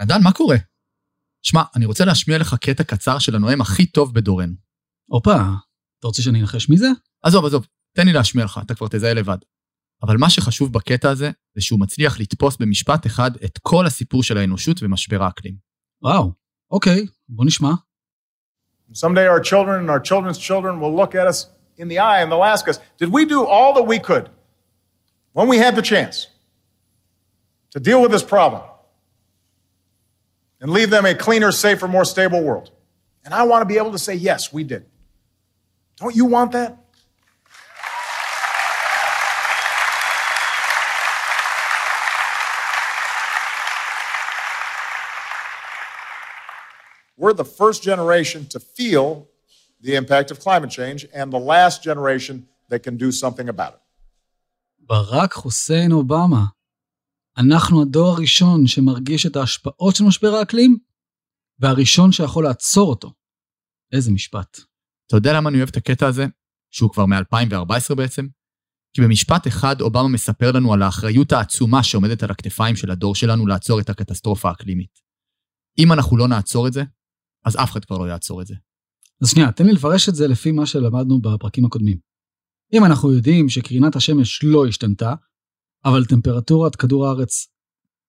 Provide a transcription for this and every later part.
נדן, מה קורה? שמע, אני רוצה להשמיע לך קטע קצר של הנואם הכי טוב בדורנו. הופה, אתה רוצה שאני אנחש מי זה? עזוב, עזוב, תן לי להשמיע לך, אתה כבר תזהה לבד. אבל מה שחשוב בקטע הזה, זה שהוא מצליח לתפוס במשפט אחד את כל הסיפור של האנושות ומשבר האקלים. וואו, אוקיי, בוא נשמע. Someday our children and our children's children will look at us in the eye and they'll ask us, did we do all that we could when we had the chance to deal with this problem and leave them a cleaner, safer, more stable world. And I want to be able to say, yes, we did. Don't you want that? We're the first generation to feel the impact of climate change and the last generation that can do something about it. Barack Hussein Obama אנחנו הדור הראשון שמרגיש את ההשפעות של משבר האקלים, והראשון שיכול לעצור אותו. איזה משפט. אתה יודע למה אני אוהב את הקטע הזה? שהוא כבר מ-2014 בעצם? כי במשפט אחד אובמה מספר לנו על האחריות העצומה שעומדת על הכתפיים של הדור שלנו לעצור את הקטסטרופה האקלימית. אם אנחנו לא נעצור את זה, אז אף אחד כבר לא יעצור את זה. אז שנייה, תן לי לפרש את זה לפי מה שלמדנו בפרקים הקודמים. אם אנחנו יודעים שקרינת השמש לא השתנתה, אבל טמפרטורת כדור הארץ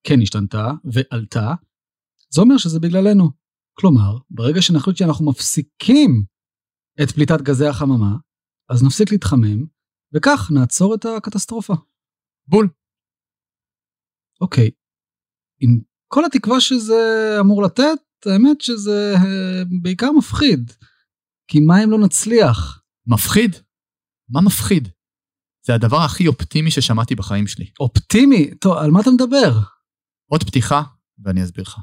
כן השתנתה ועלתה, זה אומר שזה בגללנו. כלומר, ברגע שנחליט שאנחנו מפסיקים את פליטת גזי החממה, אז נפסיק להתחמם, וכך נעצור את הקטסטרופה. בול. אוקיי, עם כל התקווה שזה אמור לתת, האמת שזה אה, בעיקר מפחיד. כי מה אם לא נצליח? מפחיד? מה מפחיד? זה הדבר הכי אופטימי ששמעתי בחיים שלי. אופטימי? טוב, על מה אתה מדבר? עוד פתיחה, ואני אסביר לך.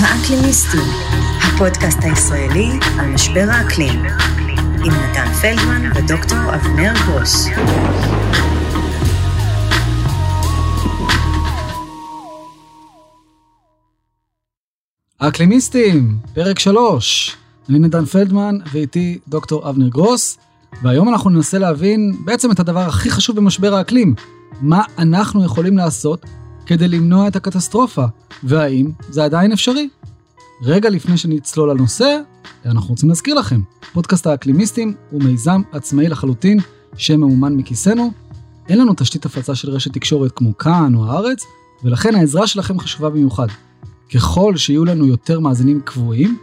האקלימיסטים, הפודקאסט הישראלי על משבר האקלים, עם נתן פלדמן ודוקטור אבנר גרוס. האקלימיסטים, פרק 3. אני נתן פלדמן ואיתי דוקטור אבנר גרוס, והיום אנחנו ננסה להבין בעצם את הדבר הכי חשוב במשבר האקלים, מה אנחנו יכולים לעשות כדי למנוע את הקטסטרופה, והאם זה עדיין אפשרי. רגע לפני שנצלול לנושא, אנחנו רוצים להזכיר לכם, פודקאסט האקלימיסטים הוא מיזם עצמאי לחלוטין שממומן מכיסנו. אין לנו תשתית הפצה של רשת תקשורת כמו כאן או הארץ, ולכן העזרה שלכם חשובה במיוחד. ככל שיהיו לנו יותר מאזינים קבועים,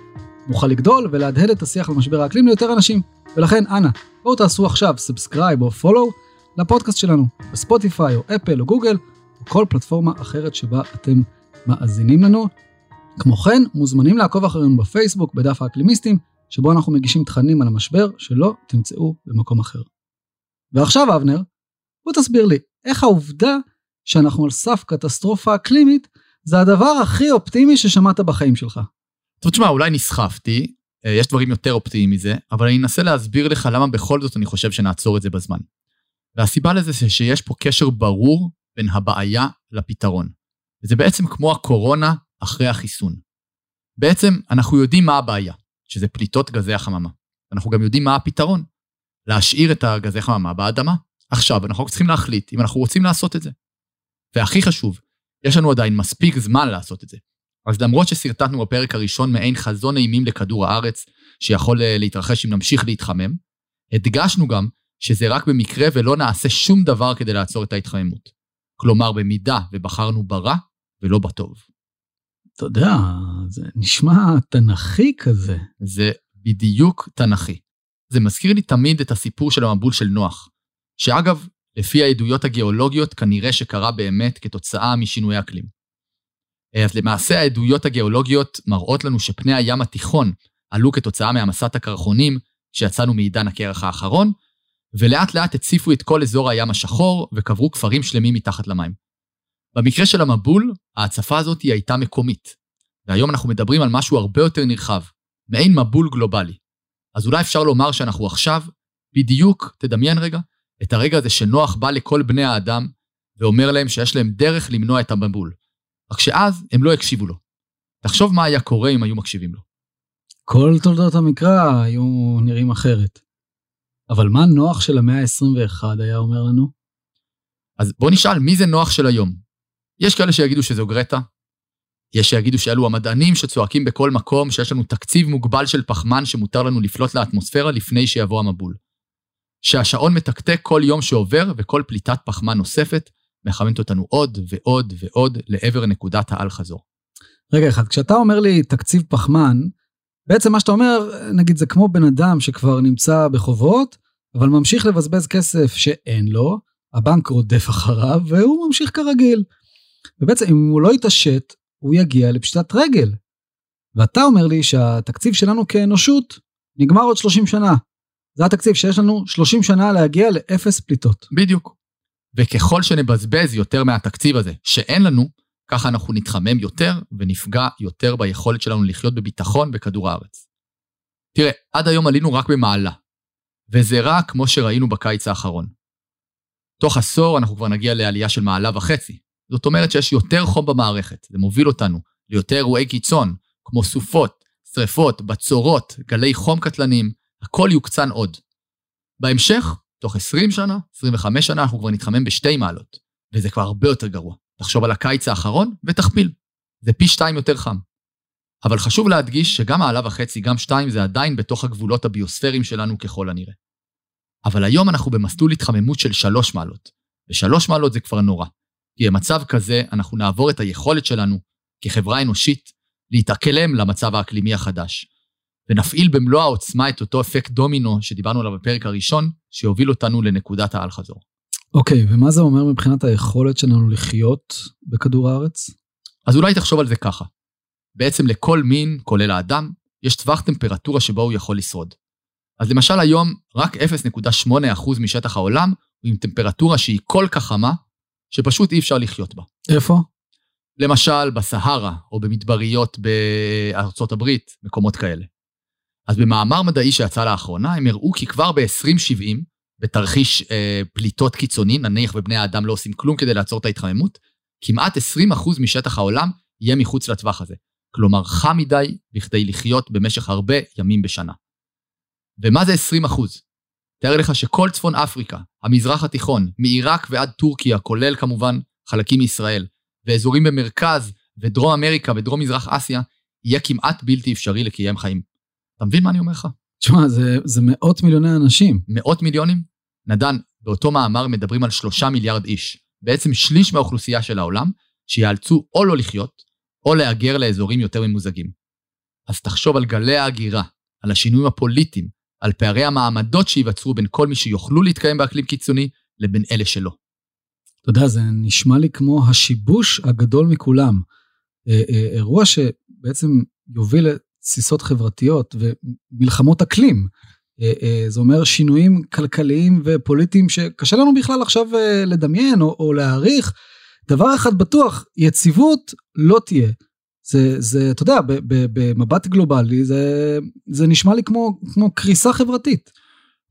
נוכל לגדול ולהדהד את השיח על משבר האקלים ליותר אנשים. ולכן, אנא, בואו תעשו עכשיו subscribe או follow לפודקאסט שלנו, בספוטיפיי או אפל או גוגל, או כל פלטפורמה אחרת שבה אתם מאזינים לנו. כמו כן, מוזמנים לעקוב אחרינו בפייסבוק, בדף האקלימיסטים, שבו אנחנו מגישים תכנים על המשבר שלא תמצאו במקום אחר. ועכשיו, אבנר, בוא תסביר לי, איך העובדה שאנחנו על סף קטסטרופה אקלימית, זה הדבר הכי אופטימי ששמעת בחיים שלך. טוב, תשמע, אולי נסחפתי, אה, יש דברים יותר אופטימיים מזה, אבל אני אנסה להסביר לך למה בכל זאת אני חושב שנעצור את זה בזמן. והסיבה לזה זה שיש פה קשר ברור בין הבעיה לפתרון. וזה בעצם כמו הקורונה אחרי החיסון. בעצם אנחנו יודעים מה הבעיה, שזה פליטות גזי החממה. אנחנו גם יודעים מה הפתרון, להשאיר את הגזי החממה באדמה. עכשיו, אנחנו צריכים להחליט אם אנחנו רוצים לעשות את זה. והכי חשוב, יש לנו עדיין מספיק זמן לעשות את זה. אז למרות ששרטטנו בפרק הראשון מעין חזון אימים לכדור הארץ, שיכול אה, להתרחש אם נמשיך להתחמם, הדגשנו גם שזה רק במקרה ולא נעשה שום דבר כדי לעצור את ההתחממות. כלומר, במידה ובחרנו ברע ולא בטוב. אתה יודע, זה נשמע תנכי כזה. זה בדיוק תנכי. זה מזכיר לי תמיד את הסיפור של המבול של נוח, שאגב, לפי העדויות הגיאולוגיות, כנראה שקרה באמת כתוצאה משינוי אקלים. אז למעשה העדויות הגיאולוגיות מראות לנו שפני הים התיכון עלו כתוצאה מהמסת הקרחונים שיצאנו מעידן הקרח האחרון, ולאט לאט הציפו את כל אזור הים השחור וקברו כפרים שלמים מתחת למים. במקרה של המבול, ההצפה הזאת הייתה מקומית, והיום אנחנו מדברים על משהו הרבה יותר נרחב, מעין מבול גלובלי. אז אולי אפשר לומר שאנחנו עכשיו, בדיוק, תדמיין רגע, את הרגע הזה שנוח בא לכל בני האדם ואומר להם שיש להם דרך למנוע את המבול. רק שאז הם לא הקשיבו לו. תחשוב מה היה קורה אם היו מקשיבים לו. כל תולדות המקרא היו נראים אחרת. אבל מה נוח של המאה ה-21 היה אומר לנו? אז בוא נשאל, מי זה נוח של היום? יש כאלה שיגידו שזו גרטה, יש שיגידו שאלו המדענים שצועקים בכל מקום שיש לנו תקציב מוגבל של פחמן שמותר לנו לפלוט לאטמוספירה לפני שיבוא המבול. שהשעון מתקתק כל יום שעובר וכל פליטת פחמן נוספת מחממת אותנו עוד ועוד ועוד לעבר נקודת האל-חזור. רגע אחד, כשאתה אומר לי תקציב פחמן, בעצם מה שאתה אומר, נגיד זה כמו בן אדם שכבר נמצא בחובות, אבל ממשיך לבזבז כסף שאין לו, הבנק רודף אחריו והוא ממשיך כרגיל. ובעצם אם הוא לא יתעשת, הוא יגיע לפשיטת רגל. ואתה אומר לי שהתקציב שלנו כאנושות נגמר עוד 30 שנה. זה התקציב שיש לנו 30 שנה להגיע לאפס פליטות. בדיוק. וככל שנבזבז יותר מהתקציב הזה שאין לנו, ככה אנחנו נתחמם יותר ונפגע יותר ביכולת שלנו לחיות בביטחון בכדור הארץ. תראה, עד היום עלינו רק במעלה, וזה רק כמו שראינו בקיץ האחרון. תוך עשור אנחנו כבר נגיע לעלייה של מעלה וחצי. זאת אומרת שיש יותר חום במערכת, זה מוביל אותנו ליותר אירועי קיצון, כמו סופות, שרפות, בצורות, גלי חום קטלניים, הכל יוקצן עוד. בהמשך, תוך 20 שנה, 25 שנה, אנחנו כבר נתחמם בשתי מעלות, וזה כבר הרבה יותר גרוע. תחשוב על הקיץ האחרון ותכפיל. זה פי שתיים יותר חם. אבל חשוב להדגיש שגם מעלה וחצי, גם שתיים, זה עדיין בתוך הגבולות הביוספריים שלנו ככל הנראה. אבל היום אנחנו במסלול התחממות של שלוש מעלות, ושלוש מעלות זה כבר נורא. כי במצב כזה אנחנו נעבור את היכולת שלנו, כחברה אנושית, להתאקלם למצב האקלימי החדש, ונפעיל במלוא העוצמה את אותו אפקט דומינו שדיברנו עליו בפרק הראשון, שיוביל אותנו לנקודת האל-חזור. אוקיי, okay, ומה זה אומר מבחינת היכולת שלנו לחיות בכדור הארץ? אז אולי תחשוב על זה ככה. בעצם לכל מין, כולל האדם, יש טווח טמפרטורה שבו הוא יכול לשרוד. אז למשל היום, רק 0.8% משטח העולם הוא עם טמפרטורה שהיא כל כך חמה, שפשוט אי אפשר לחיות בה. איפה? למשל בסהרה, או במדבריות בארצות הברית, מקומות כאלה. אז במאמר מדעי שיצא לאחרונה, הם הראו כי כבר ב-2070, בתרחיש אה, פליטות קיצוני, נניח ובני האדם לא עושים כלום כדי לעצור את ההתחממות, כמעט 20% משטח העולם יהיה מחוץ לטווח הזה. כלומר, חם מדי בכדי לחיות במשך הרבה ימים בשנה. ומה זה 20%? תאר לך שכל צפון אפריקה, המזרח התיכון, מעיראק ועד טורקיה, כולל כמובן חלקים מישראל, ואזורים במרכז ודרום אמריקה ודרום מזרח אסיה, יהיה כמעט בלתי אפשרי לקיים חיים. אתה מבין מה אני אומר לך? תשמע, זה, זה מאות מיליוני אנשים. מאות מיליונים? נדן, באותו מאמר מדברים על שלושה מיליארד איש, בעצם שליש מהאוכלוסייה של העולם, שיאלצו או לא לחיות, או להגר לאזורים יותר ממוזגים. אז תחשוב על גלי ההגירה, על השינויים הפוליטיים, על פערי המעמדות שייווצרו בין כל מי שיוכלו להתקיים באקלים קיצוני, לבין אלה שלא. אתה יודע, זה נשמע לי כמו השיבוש הגדול מכולם. אה, אה, אירוע שבעצם יוביל לתסיסות חברתיות ומלחמות אקלים. אה, זה אומר שינויים כלכליים ופוליטיים שקשה לנו בכלל עכשיו לדמיין או, או להעריך. דבר אחד בטוח, יציבות לא תהיה. זה, זה, אתה יודע, במבט גלובלי, זה, זה נשמע לי כמו, כמו קריסה חברתית.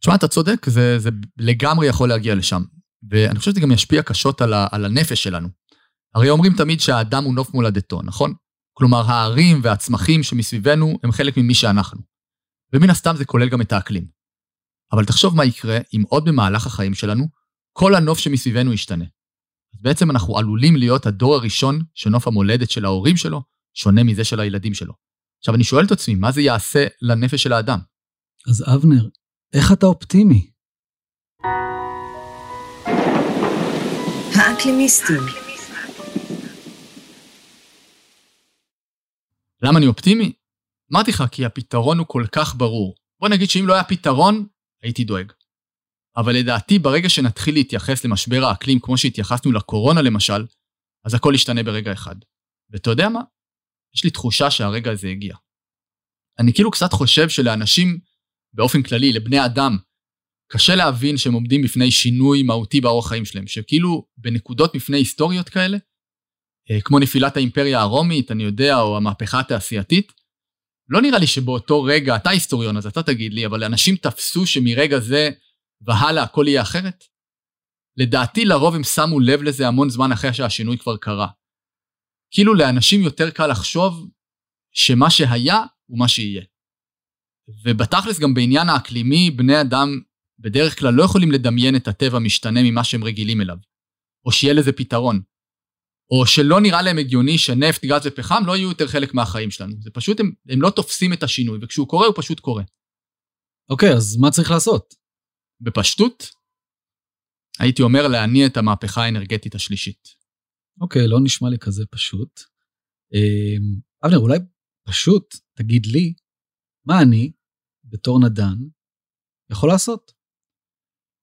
תשמע, אתה צודק, זה, זה לגמרי יכול להגיע לשם. ואני חושב שזה גם ישפיע קשות על, ה, על הנפש שלנו. הרי אומרים תמיד שהאדם הוא נוף מולדתו, נכון? כלומר, הערים והצמחים שמסביבנו הם חלק ממי שאנחנו. ומן הסתם זה כולל גם את האקלים. אבל תחשוב מה יקרה אם עוד במהלך החיים שלנו, כל הנוף שמסביבנו ישתנה. אז בעצם אנחנו עלולים להיות הדור הראשון שנוף המולדת של ההורים שלו שונה מזה של הילדים שלו. עכשיו, אני שואל את עצמי, מה זה יעשה לנפש של האדם? אז אבנר, איך אתה אופטימי? האקלימיסטים למה אני אופטימי? אמרתי לך, כי הפתרון הוא כל כך ברור. בוא נגיד שאם לא היה פתרון, הייתי דואג. אבל לדעתי, ברגע שנתחיל להתייחס למשבר האקלים כמו שהתייחסנו לקורונה למשל, אז הכל ישתנה ברגע אחד. ואתה יודע מה? יש לי תחושה שהרגע הזה הגיע. אני כאילו קצת חושב שלאנשים, באופן כללי, לבני אדם, קשה להבין שהם עומדים בפני שינוי מהותי באורח חיים שלהם, שכאילו בנקודות מפני היסטוריות כאלה, אה, כמו נפילת האימפריה הרומית, אני יודע, או המהפכה התעשייתית, לא נראה לי שבאותו רגע, אתה היסטוריון אז אתה תגיד לי, אבל אנשים תפסו שמרגע זה והלאה הכל יהיה אחרת? לדעתי לרוב הם שמו לב לזה המון זמן אחרי שהשינוי כבר קרה. כאילו לאנשים יותר קל לחשוב שמה שהיה הוא מה שיהיה. ובתכלס גם בעניין האקלימי, בני אדם בדרך כלל לא יכולים לדמיין את הטבע משתנה ממה שהם רגילים אליו, או שיהיה לזה פתרון, או שלא נראה להם הגיוני שנפט, גז ופחם לא יהיו יותר חלק מהחיים שלנו. זה פשוט, הם, הם לא תופסים את השינוי, וכשהוא קורה, הוא פשוט קורה. אוקיי, אז מה צריך לעשות? בפשטות, הייתי אומר להניע את המהפכה האנרגטית השלישית. אוקיי, לא נשמע לי כזה פשוט. אמ, אבנר, אולי פשוט תגיד לי מה אני, בתור נדן, יכול לעשות.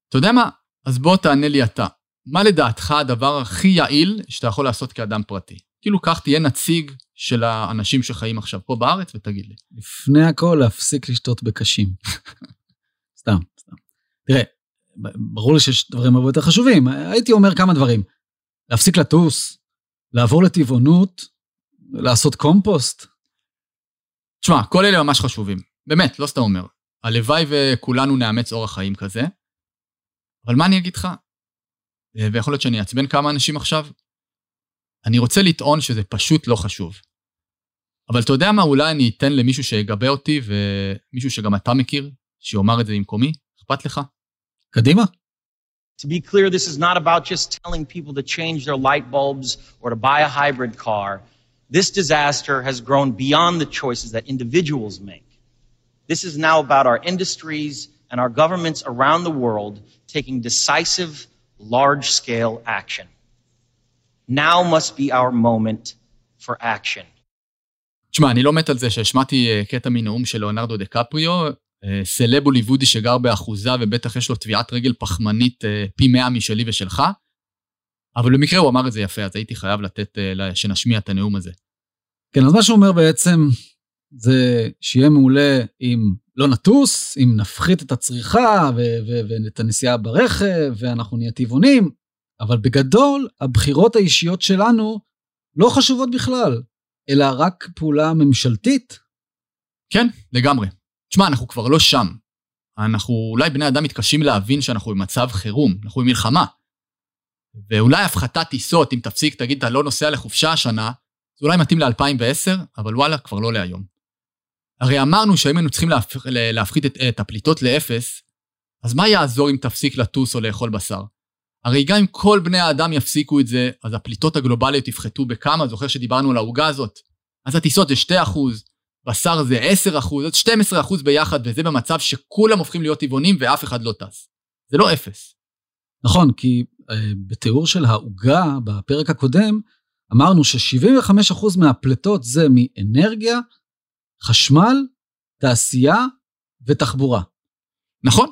אתה יודע מה? אז בוא תענה לי אתה. מה לדעתך הדבר הכי יעיל שאתה יכול לעשות כאדם פרטי? כאילו, כך תהיה נציג של האנשים שחיים עכשיו פה בארץ ותגיד לי. לפני הכל, להפסיק לשתות בקשים. סתם, סתם. תראה, ברור לי שיש דברים הרבה יותר חשובים. הייתי אומר כמה דברים. להפסיק לטוס, לעבור לטבעונות, לעשות קומפוסט. תשמע, כל אלה ממש חשובים. באמת, לא סתם אומר. הלוואי וכולנו נאמץ אורח חיים כזה, אבל מה אני אגיד לך? אה, ויכול להיות שאני אעצבן כמה אנשים עכשיו. אני רוצה לטעון שזה פשוט לא חשוב. אבל אתה יודע מה, אולי אני אתן למישהו שיגבה אותי, ומישהו שגם אתה מכיר, שיאמר את זה במקומי, אכפת לך? קדימה. To be clear, this is not about just telling people to change their light bulbs or to buy a hybrid car. This disaster has grown beyond the choices that individuals make. This is now about our industries and our governments around the world taking decisive, large scale action. Now must be our moment for action. תשמע, אני לא מת על זה שהשמעתי קטע מנאום של ליאונרדו דה קפריו, סלב הוליוודי שגר באחוזה ובטח יש לו טביעת רגל פחמנית פי מאה משלי ושלך, אבל במקרה הוא אמר את זה יפה, אז הייתי חייב לתת, שנשמיע את הנאום הזה. כן, אז מה שהוא אומר בעצם, זה שיהיה מעולה אם לא נטוס, אם נפחית את הצריכה ואת הנסיעה ברכב, ואנחנו נהיה טבעונים, אבל בגדול, הבחירות האישיות שלנו לא חשובות בכלל, אלא רק פעולה ממשלתית. כן, לגמרי. תשמע, אנחנו כבר לא שם. אנחנו, אולי בני אדם מתקשים להבין שאנחנו במצב חירום, אנחנו במלחמה. ואולי הפחתת טיסות, אם תפסיק, תגיד, אתה לא נוסע לחופשה השנה, זה אולי מתאים ל-2010, אבל וואלה, כבר לא להיום. הרי אמרנו שאם היינו צריכים להפח, להפחית את, את הפליטות לאפס, אז מה יעזור אם תפסיק לטוס או לאכול בשר? הרי גם אם כל בני האדם יפסיקו את זה, אז הפליטות הגלובליות יפחתו בכמה, זוכר שדיברנו על העוגה הזאת? אז הטיסות זה 2 בשר זה 10 אז 12 ביחד, וזה במצב שכולם הופכים להיות טבעונים ואף אחד לא טס. זה לא אפס. נכון, כי uh, בתיאור של העוגה בפרק הקודם, אמרנו ש-75% מהפליטות זה מאנרגיה, חשמל, תעשייה ותחבורה. נכון.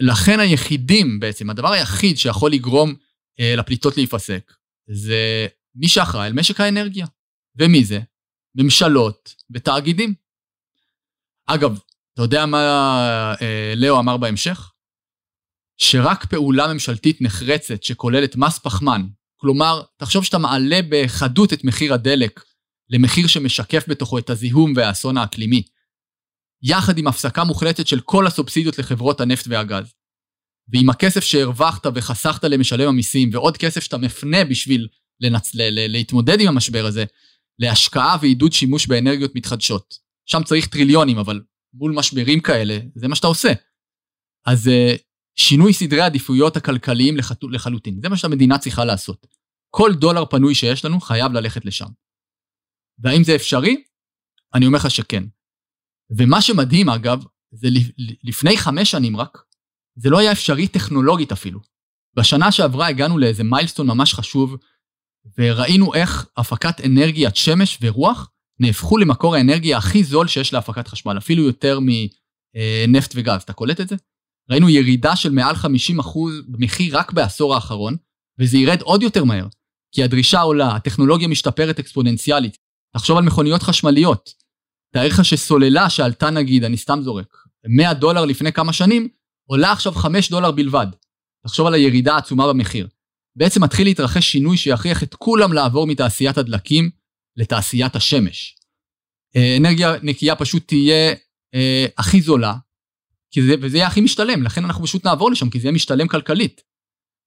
לכן היחידים בעצם, הדבר היחיד שיכול לגרום אה, לפליטות להיפסק, זה מי שאחראי על משק האנרגיה. ומי זה? ממשלות ותאגידים. אגב, אתה יודע מה אה, לאו אמר בהמשך? שרק פעולה ממשלתית נחרצת שכוללת מס פחמן, כלומר, תחשוב שאתה מעלה בחדות את מחיר הדלק למחיר שמשקף בתוכו את הזיהום והאסון האקלימי, יחד עם הפסקה מוחלטת של כל הסובסידיות לחברות הנפט והגז. ועם הכסף שהרווחת וחסכת למשלם המיסים, ועוד כסף שאתה מפנה בשביל לנצ... ל... להתמודד עם המשבר הזה, להשקעה ועידוד שימוש באנרגיות מתחדשות. שם צריך טריליונים, אבל מול משברים כאלה, זה מה שאתה עושה. אז uh, שינוי סדרי העדיפויות הכלכליים לחת... לחלוטין, זה מה שהמדינה צריכה לעשות. כל דולר פנוי שיש לנו חייב ללכת לשם. והאם זה אפשרי? אני אומר לך שכן. ומה שמדהים אגב, זה לפני חמש שנים רק, זה לא היה אפשרי טכנולוגית אפילו. בשנה שעברה הגענו לאיזה מיילסטון ממש חשוב, וראינו איך הפקת אנרגיית שמש ורוח נהפכו למקור האנרגיה הכי זול שיש להפקת חשמל, אפילו יותר מנפט וגז. אתה קולט את זה? ראינו ירידה של מעל 50% במחיר רק בעשור האחרון, וזה ירד עוד יותר מהר, כי הדרישה עולה, הטכנולוגיה משתפרת אקספוננציאלית. תחשוב על מכוניות חשמליות. תאר לך שסוללה שעלתה נגיד, אני סתם זורק, 100 דולר לפני כמה שנים, עולה עכשיו 5 דולר בלבד. תחשוב על הירידה העצומה במחיר. בעצם מתחיל להתרחש שינוי שיכריח את כולם לעבור מתעשיית הדלקים לתעשיית השמש. אה, אנרגיה נקייה פשוט תהיה אה, הכי זולה, זה, וזה יהיה הכי משתלם, לכן אנחנו פשוט נעבור לשם, כי זה יהיה משתלם כלכלית.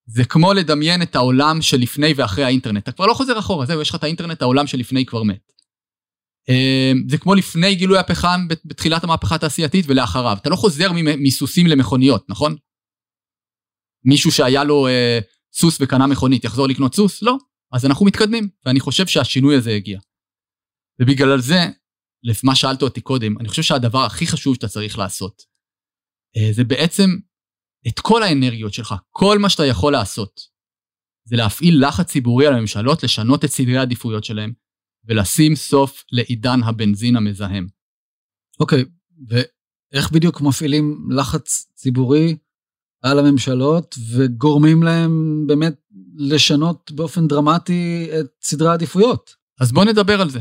זה כמו לדמיין את העולם שלפני ואחרי האינטרנט. אתה כבר לא חוזר אחורה, זהו, יש לך את האינטרנט, העולם שלפני כבר מת. אה, זה כמו לפני גילוי הפחם בתחילת המהפכה התעשייתית ולאחריו. אתה לא חוזר מסוסים למכוניות, נכון? מישהו שהיה לו אה, סוס וקנה מכונית יחזור לקנות סוס? לא. אז אנחנו מתקדמים, ואני חושב שהשינוי הזה הגיע. ובגלל זה, למה שאלת אותי קודם, אני חושב שהדבר הכי חשוב שאתה צריך לעשות, אה, זה בעצם את כל האנרגיות שלך, כל מה שאתה יכול לעשות, זה להפעיל לחץ ציבורי על הממשלות לשנות את סדרי העדיפויות שלהם, ולשים סוף לעידן הבנזין המזהם. אוקיי, okay, ואיך בדיוק מפעילים לחץ ציבורי על הממשלות וגורמים להם באמת לשנות באופן דרמטי את סדרי העדיפויות? אז בוא נדבר על זה.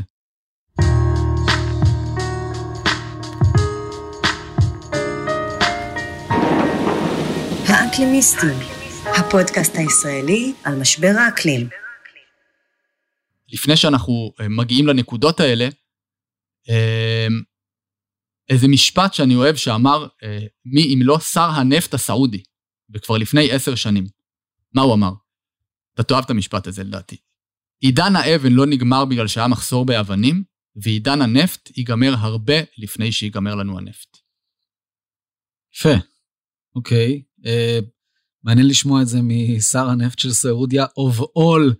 האקלימיסטים, הפודקאסט הישראלי על משבר האקלים. לפני שאנחנו אה, מגיעים לנקודות האלה, אה, איזה משפט שאני אוהב שאמר, אה, מי אם לא שר הנפט הסעודי, וכבר לפני עשר שנים. מה הוא אמר? אתה תאהב את המשפט הזה לדעתי. עידן האבן לא נגמר בגלל שהיה מחסור באבנים, ועידן הנפט ייגמר הרבה לפני שיגמר לנו הנפט. יפה, אוקיי. אה, מעניין לשמוע את זה משר הנפט של סעודיה, of all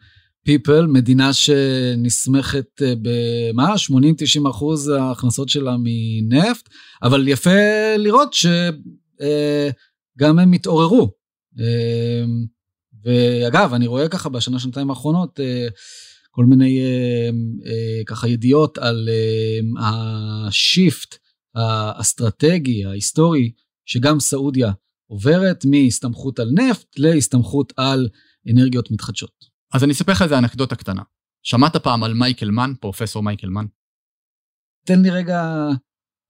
people, מדינה שנסמכת אה, במה? 80-90 אחוז ההכנסות שלה מנפט, אבל יפה לראות שגם אה, הם התעוררו. אה, ואגב, אני רואה ככה בשנה, שנתיים האחרונות, כל מיני ככה ידיעות על השיפט האסטרטגי, ההיסטורי, שגם סעודיה עוברת מהסתמכות על נפט להסתמכות על אנרגיות מתחדשות. אז אני אספר לך איזה אנקדוטה קטנה. שמעת פעם על מייקל מן, פרופסור מייקל מן? תן לי רגע...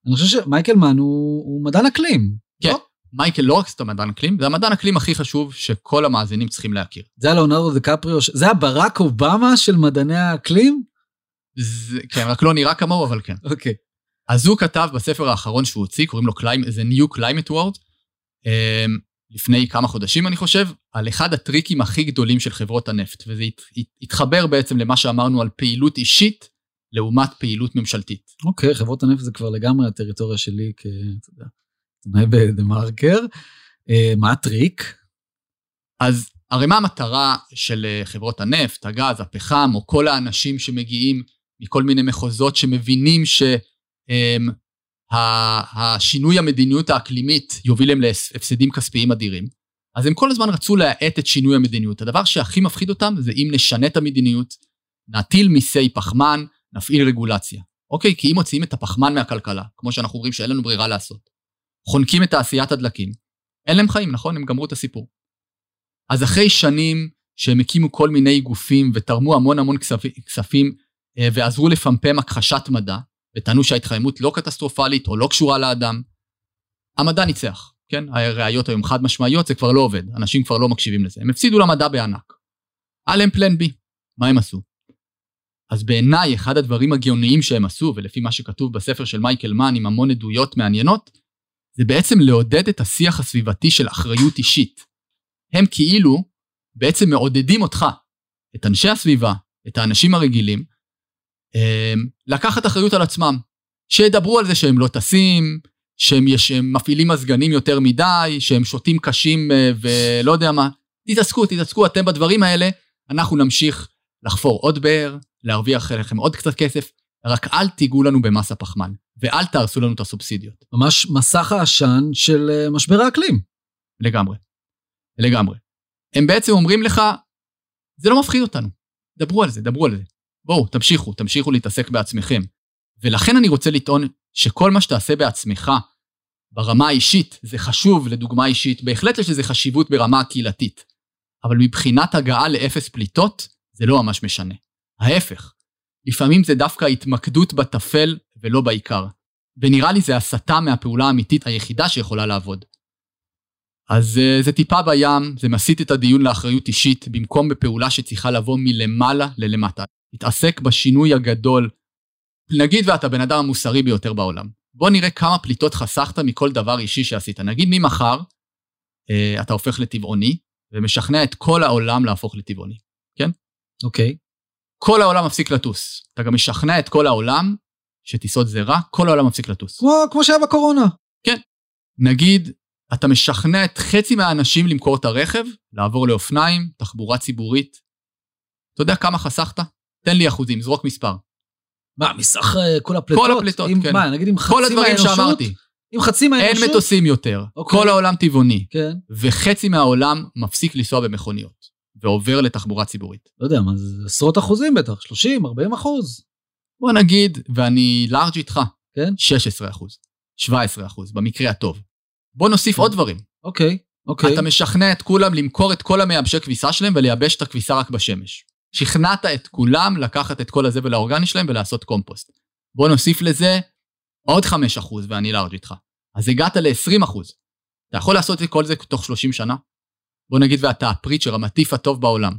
אני חושב שמייקל מן הוא, הוא מדען אקלים. כן, לא? מייקל לא רק סתם מדען אקלים, זה המדען אקלים הכי חשוב שכל המאזינים צריכים להכיר. זה הלאונרדו דקפריו, זה הברק אובמה של מדעני האקלים? זה, כן, רק לא נראה כמוהו, אבל כן. אוקיי. Okay. אז הוא כתב בספר האחרון שהוא הוציא, קוראים לו The New Climate World, אמ, לפני כמה חודשים אני חושב, על אחד הטריקים הכי גדולים של חברות הנפט, וזה התחבר בעצם למה שאמרנו על פעילות אישית לעומת פעילות ממשלתית. אוקיי, okay, חברות הנפט זה כבר לגמרי הטריטוריה שלי כ... אתה יודע, עיתונאי בדה מרקר. Uh, מה הטריק? אז הרי מה המטרה של אה, חברות הנפט, הגז, הפחם, או כל האנשים שמגיעים מכל מיני מחוזות שמבינים ש... השינוי המדיניות האקלימית יוביל להם להפסדים כספיים אדירים. אז הם כל הזמן רצו להאט את שינוי המדיניות. הדבר שהכי מפחיד אותם זה אם נשנה את המדיניות, נטיל מיסי פחמן, נפעיל רגולציה. אוקיי? כי אם מוציאים את הפחמן מהכלכלה, כמו שאנחנו אומרים שאין לנו ברירה לעשות, חונקים את תעשיית הדלקים, אין להם חיים, נכון? הם גמרו את הסיפור. אז אחרי שנים שהם הקימו כל מיני גופים ותרמו המון המון כספים אה, ועזרו לפמפם הכחשת מדע, וטענו שההתחממות לא קטסטרופלית או לא קשורה לאדם, המדע ניצח, כן? הראיות היום חד משמעיות, זה כבר לא עובד, אנשים כבר לא מקשיבים לזה. הם הפסידו למדע בענק. היה להם פלן בי, מה הם עשו? אז בעיניי, אחד הדברים הגאוניים שהם עשו, ולפי מה שכתוב בספר של מייקל מן עם המון עדויות מעניינות, זה בעצם לעודד את השיח הסביבתי של אחריות אישית. הם כאילו בעצם מעודדים אותך, את אנשי הסביבה, את האנשים הרגילים, לקחת אחריות על עצמם. שידברו על זה שהם לא טסים, שהם, יש, שהם מפעילים מזגנים יותר מדי, שהם שותים קשים אה, ולא יודע מה. תתעסקו, תתעסקו אתם בדברים האלה, אנחנו נמשיך לחפור עוד באר, להרוויח לכם עוד קצת כסף, רק אל תיגעו לנו במס הפחמן, ואל תהרסו לנו את הסובסידיות. ממש מסך העשן של אה, משבר האקלים. לגמרי. לגמרי. הם בעצם אומרים לך, זה לא מפחיד אותנו. דברו על זה, דברו על זה. בואו, תמשיכו, תמשיכו להתעסק בעצמכם. ולכן אני רוצה לטעון שכל מה שתעשה בעצמך, ברמה האישית, זה חשוב לדוגמה אישית, בהחלט יש לזה חשיבות ברמה הקהילתית. אבל מבחינת הגעה לאפס פליטות, זה לא ממש משנה. ההפך, לפעמים זה דווקא התמקדות בטפל ולא בעיקר. ונראה לי זה הסתה מהפעולה האמיתית היחידה שיכולה לעבוד. אז uh, זה טיפה בים, זה מסיט את הדיון לאחריות אישית, במקום בפעולה שצריכה לבוא מלמעלה ללמטה. תתעסק בשינוי הגדול. נגיד ואתה בן אדם המוסרי ביותר בעולם. בוא נראה כמה פליטות חסכת מכל דבר אישי שעשית. נגיד ממחר אה, אתה הופך לטבעוני, ומשכנע את כל העולם להפוך לטבעוני, כן? אוקיי. Okay. כל העולם מפסיק לטוס. אתה גם משכנע את כל העולם שטיסות זה רע, כל העולם מפסיק לטוס. כמו, כמו שהיה בקורונה. נגיד, אתה משכנע את חצי מהאנשים למכור את הרכב, לעבור לאופניים, תחבורה ציבורית. אתה יודע כמה חסכת? תן לי אחוזים, זרוק מספר. מה, מסך אה, כל הפליטות? כל הפליטות, עם, כן. מה, נגיד עם חצי כל הדברים מהאנושות? שאמרתי. עם חצי מהאנושות? אין מטוסים יותר, אוקיי. כל העולם טבעוני, כן. וחצי מהעולם מפסיק לנסוע במכוניות, ועובר לתחבורה ציבורית. לא יודע, מה זה עשרות אחוזים בטח, 30, 40 אחוז. בוא נגיד, ואני לארג' איתך, כן. 16 אחוז, 17 אחוז, במקרה הטוב. בוא נוסיף כן. עוד דברים. אוקיי, אוקיי. אתה משכנע את כולם למכור את כל המייבשי כביסה שלהם ולייבש את הכביסה רק בשמש. שכנעת את כולם לקחת את כל הזבל האורגני שלהם ולעשות קומפוסט. בוא נוסיף לזה עוד 5 אחוז ואני לארג' איתך. אז הגעת ל-20 אחוז. אתה יכול לעשות את כל זה תוך 30 שנה? בוא נגיד ואתה הפריצ'ר, המטיף הטוב בעולם.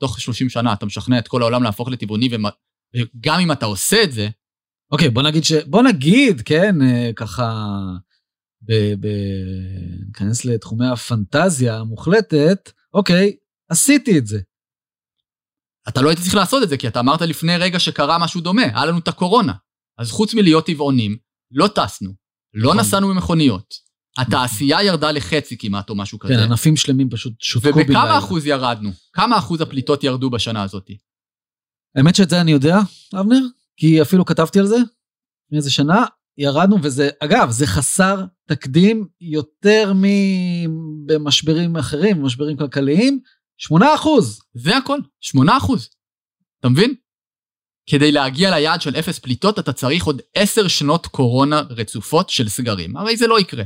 תוך 30 שנה אתה משכנע את כל העולם להפוך לטבעוני, ומ- וגם אם אתה עושה את זה, אוקיי, בוא נגיד ש... בוא נגיד, כן, אה, ככה... ב... ב... ניכנס לתחומי הפנטזיה המוחלטת, אוקיי, עשיתי את זה. אתה לא היית צריך לעשות את זה, כי אתה אמרת לפני רגע שקרה משהו דומה, היה לנו את הקורונה. אז חוץ מלהיות טבעונים, לא טסנו, לא נכון. נסענו במכוניות. התעשייה ירדה לחצי כמעט, או משהו כזה. כן, ענפים שלמים פשוט שותקו בן לילה. ובכמה אחוז ירדנו? כמה אחוז הפליטות ירדו בשנה הזאת? האמת שאת זה אני יודע, אבנר, כי אפילו כתבתי על זה לפני איזה שנה, ירדנו, וזה, אגב, זה חסר תקדים יותר מבמשברים אחרים, משברים כלכליים, 8 אחוז. זה הכל, 8 אחוז. אתה מבין? כדי להגיע ליעד של אפס פליטות, אתה צריך עוד 10 שנות קורונה רצופות של סגרים. הרי זה לא יקרה.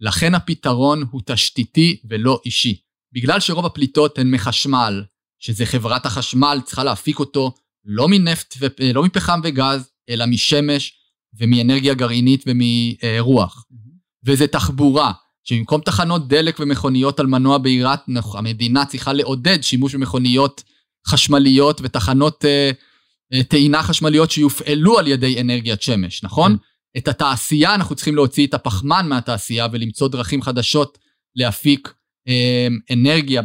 לכן הפתרון הוא תשתיתי ולא אישי. בגלל שרוב הפליטות הן מחשמל, שזה חברת החשמל צריכה להפיק אותו לא מנפט ולא מפחם וגז, אלא משמש ומאנרגיה גרעינית ומרוח. וזה תחבורה, שבמקום תחנות דלק ומכוניות על מנוע בעירת, המדינה צריכה לעודד שימוש במכוניות חשמליות ותחנות אה, אה, טעינה חשמליות שיופעלו על ידי אנרגיית שמש, נכון? את התעשייה, אנחנו צריכים להוציא את הפחמן מהתעשייה ולמצוא דרכים חדשות להפיק אה, אנרגיה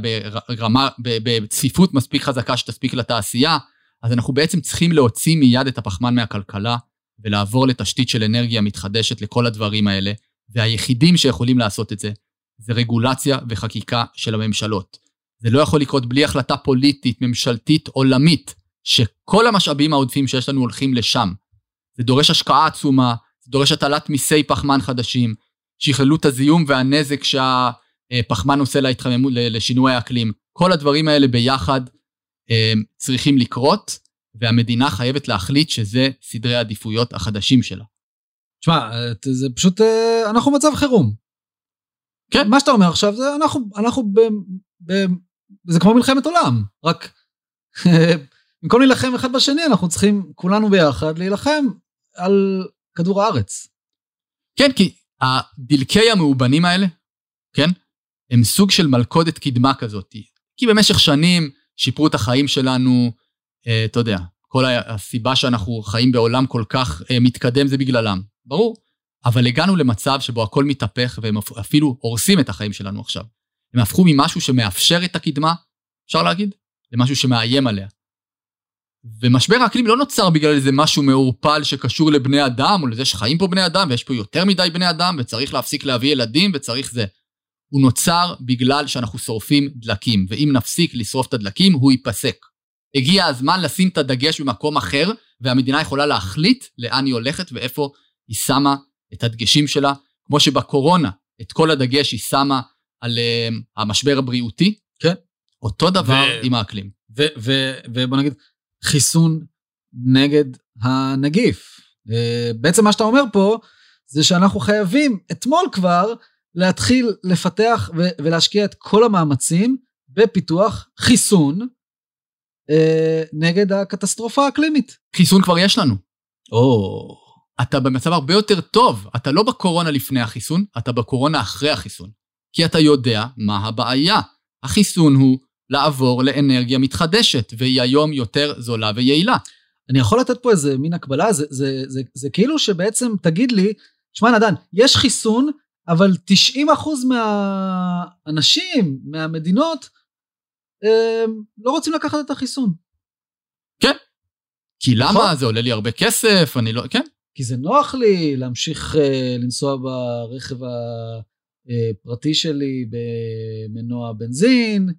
ברמה, בצפיפות מספיק חזקה שתספיק לתעשייה, אז אנחנו בעצם צריכים להוציא מיד את הפחמן מהכלכלה ולעבור לתשתית של אנרגיה מתחדשת לכל הדברים האלה, והיחידים שיכולים לעשות את זה, זה רגולציה וחקיקה של הממשלות. זה לא יכול לקרות בלי החלטה פוליטית, ממשלתית, עולמית, שכל המשאבים העודפים שיש לנו הולכים לשם. זה דורש השקעה עצומה, זה דורש הטלת מיסי פחמן חדשים, שיכללו את הזיהום והנזק שהפחמן עושה להתחממות, לשינוי האקלים. כל הדברים האלה ביחד אה, צריכים לקרות, והמדינה חייבת להחליט שזה סדרי העדיפויות החדשים שלה. תשמע, אה, זה פשוט, אה, אנחנו במצב חירום. כן. מה שאתה אומר עכשיו זה אנחנו, אנחנו ב... ב זה כמו מלחמת עולם, רק במקום להילחם אחד בשני, אנחנו צריכים כולנו ביחד להילחם על כדור הארץ. כן, כי הדלקי המאובנים האלה, כן, הם סוג של מלכודת קדמה כזאת. כי במשך שנים שיפרו את החיים שלנו, אה, אתה יודע, כל הסיבה שאנחנו חיים בעולם כל כך מתקדם זה בגללם, ברור. אבל הגענו למצב שבו הכל מתהפך והם אפילו הורסים את החיים שלנו עכשיו. הם הפכו ממשהו שמאפשר את הקדמה, אפשר להגיד, למשהו שמאיים עליה. ומשבר האקלים לא נוצר בגלל איזה משהו מעורפל שקשור לבני אדם, או לזה שחיים פה בני אדם, ויש פה יותר מדי בני אדם, וצריך להפסיק להביא ילדים, וצריך זה. הוא נוצר בגלל שאנחנו שורפים דלקים, ואם נפסיק לשרוף את הדלקים, הוא ייפסק. הגיע הזמן לשים את הדגש במקום אחר, והמדינה יכולה להחליט לאן היא הולכת ואיפה היא שמה את הדגשים שלה, כמו שבקורונה את כל הדגש היא שמה על uh, המשבר הבריאותי. כן. אותו דבר ו- עם האקלים. ו- ו- ובוא נגיד, חיסון נגד הנגיף. אה, בעצם מה שאתה אומר פה, זה שאנחנו חייבים אתמול כבר להתחיל לפתח ו- ולהשקיע את כל המאמצים בפיתוח חיסון אה, נגד הקטסטרופה האקלימית. חיסון כבר יש לנו. או... אתה במצב הרבה יותר טוב. אתה לא בקורונה לפני החיסון, אתה בקורונה אחרי החיסון. כי אתה יודע מה הבעיה. החיסון הוא לעבור לאנרגיה מתחדשת, והיא היום יותר זולה ויעילה. אני יכול לתת פה איזה מין הקבלה, זה, זה, זה, זה כאילו שבעצם תגיד לי, שמע נדן, יש חיסון, אבל 90% מהאנשים, מהמדינות, הם לא רוצים לקחת את החיסון. כי למה? נכון. זה עולה לי הרבה כסף, אני לא... כן. כי זה נוח לי להמשיך אה, לנסוע ברכב הפרטי שלי במנוע בנזין,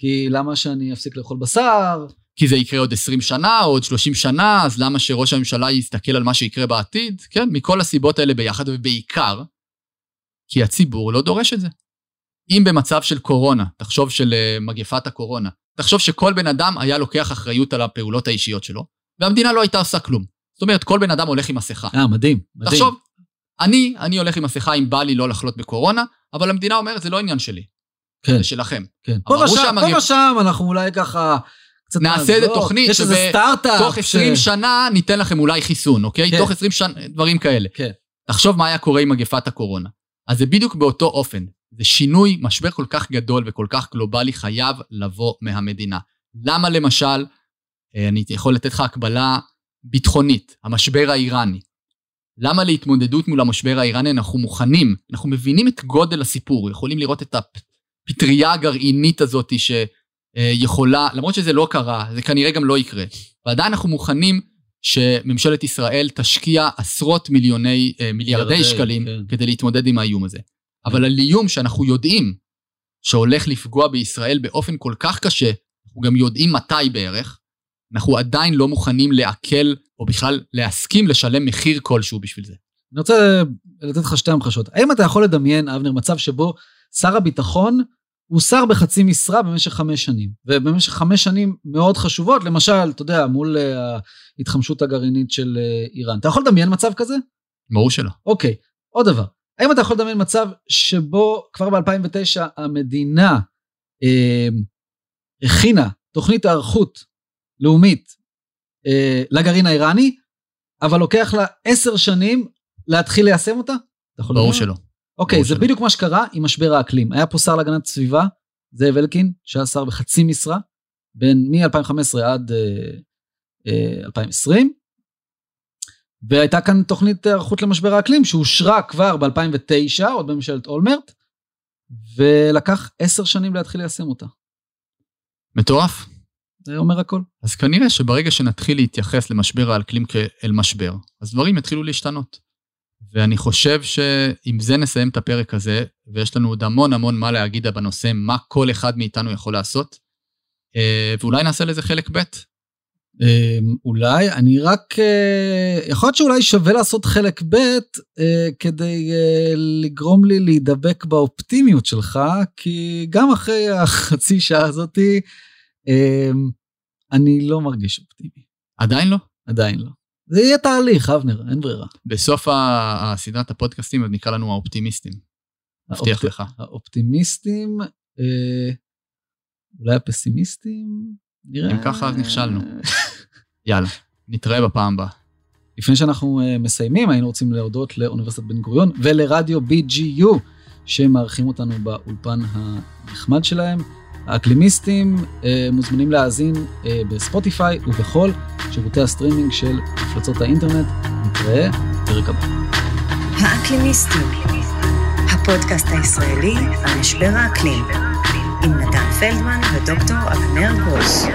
כי למה שאני אפסיק לאכול בשר? כי זה יקרה עוד 20 שנה, או עוד 30 שנה, אז למה שראש הממשלה יסתכל על מה שיקרה בעתיד? כן, מכל הסיבות האלה ביחד, ובעיקר, כי הציבור לא דורש את זה. אם במצב של קורונה, תחשוב של uh, מגפת הקורונה, תחשוב שכל בן אדם היה לוקח אחריות על הפעולות האישיות שלו, והמדינה לא הייתה עושה כלום. זאת אומרת, כל בן אדם הולך עם מסכה. אה, מדהים, מדהים. תחשוב, אני, אני הולך עם מסכה אם בא לי לא לחלות בקורונה, אבל המדינה אומרת, זה לא עניין שלי, כן, זה שלכם. כן. פה ושם, שהמגפ- פה ושם אנחנו אולי ככה קצת נעשה איזה. תוכנית יש איזה סטארט-אפ. תוך 20 ש- שנה ניתן לכם אולי חיסון, אוקיי? כן. תוך 20 שנה, דברים כאלה. כן. תחשוב מה היה קורה עם מגפת הקורונה. אז זה בדיוק באותו אופן. זה שינוי, משבר כל כך גדול וכל כך גלובלי חייב לבוא מהמדינה. למה למשל, אה, אני יכול לתת לך הקבלה ביטחונית, המשבר האיראני. למה להתמודדות מול המשבר האיראני אנחנו מוכנים, אנחנו מבינים את גודל הסיפור, יכולים לראות את הפטריה הגרעינית הזאת שיכולה, למרות שזה לא קרה, זה כנראה גם לא יקרה, ועדיין אנחנו מוכנים שממשלת ישראל תשקיע עשרות מיליוני, אה, מיליארדי, שקלים כן. כדי להתמודד עם האיום הזה. אבל על איום שאנחנו יודעים שהולך לפגוע בישראל באופן כל כך קשה, אנחנו גם יודעים מתי בערך, אנחנו עדיין לא מוכנים לעכל, או בכלל להסכים לשלם מחיר כלשהו בשביל זה. אני רוצה לתת לך שתי המחשות. האם אתה יכול לדמיין, אבנר, מצב שבו שר הביטחון הוא שר בחצי משרה במשך חמש שנים, ובמשך חמש שנים מאוד חשובות, למשל, אתה יודע, מול אה, ההתחמשות הגרעינית של אה, איראן. אתה יכול לדמיין מצב כזה? ברור שלא. אוקיי, עוד דבר. האם אתה יכול לדמיין מצב שבו כבר ב-2009 המדינה אה, הכינה תוכנית היערכות לאומית אה, לגרעין האיראני, אבל לוקח לה עשר שנים להתחיל ליישם אותה? ברור? שלא. אוקיי, זה שלא. בדיוק מה שקרה עם משבר האקלים. היה פה שר להגנת סביבה, זאב אלקין, שהיה שר בחצי משרה, בין מ-2015 עד אה, אה, 2020, והייתה כאן תוכנית היערכות למשבר האקלים שאושרה כבר ב-2009, עוד בממשלת אולמרט, ולקח עשר שנים להתחיל ליישם אותה. מטורף. זה אומר הכל. אז כנראה שברגע שנתחיל להתייחס למשבר האקלים כאל משבר, אז דברים יתחילו להשתנות. ואני חושב שעם זה נסיים את הפרק הזה, ויש לנו עוד המון המון מה להגיד בנושא, מה כל אחד מאיתנו יכול לעשות, אה, ואולי נעשה לזה חלק ב'. אה, אולי, אני רק, אה, יכול להיות שאולי שווה לעשות חלק ב' כדי לגרום לי להידבק באופטימיות שלך, כי גם אחרי החצי שעה הזאתי, אני לא מרגיש אופטימי. עדיין לא. עדיין לא. זה יהיה תהליך, אבנר, אין ברירה. בסוף הסדרת הפודקאסטים אז נקרא לנו האופטימיסטים. מבטיח האופט- לך. האופטימיסטים, אה, אולי הפסימיסטים, נראה. אם ככה, אז נכשלנו. יאללה, נתראה בפעם הבאה. לפני שאנחנו uh, מסיימים, היינו רוצים להודות לאוניברסיטת בן גוריון ולרדיו BGU, שמארחים אותנו באולפן הנחמד שלהם. האקלימיסטים uh, מוזמנים להאזין uh, בספוטיפיי ובכל שירותי הסטרימינג של מפלצות האינטרנט. נתראה בפרק הבא. האקלימיסטים, הפודקאסט הישראלי על משבר האקלים, עם נתן פלדמן ודוקטור אבנר גרוס.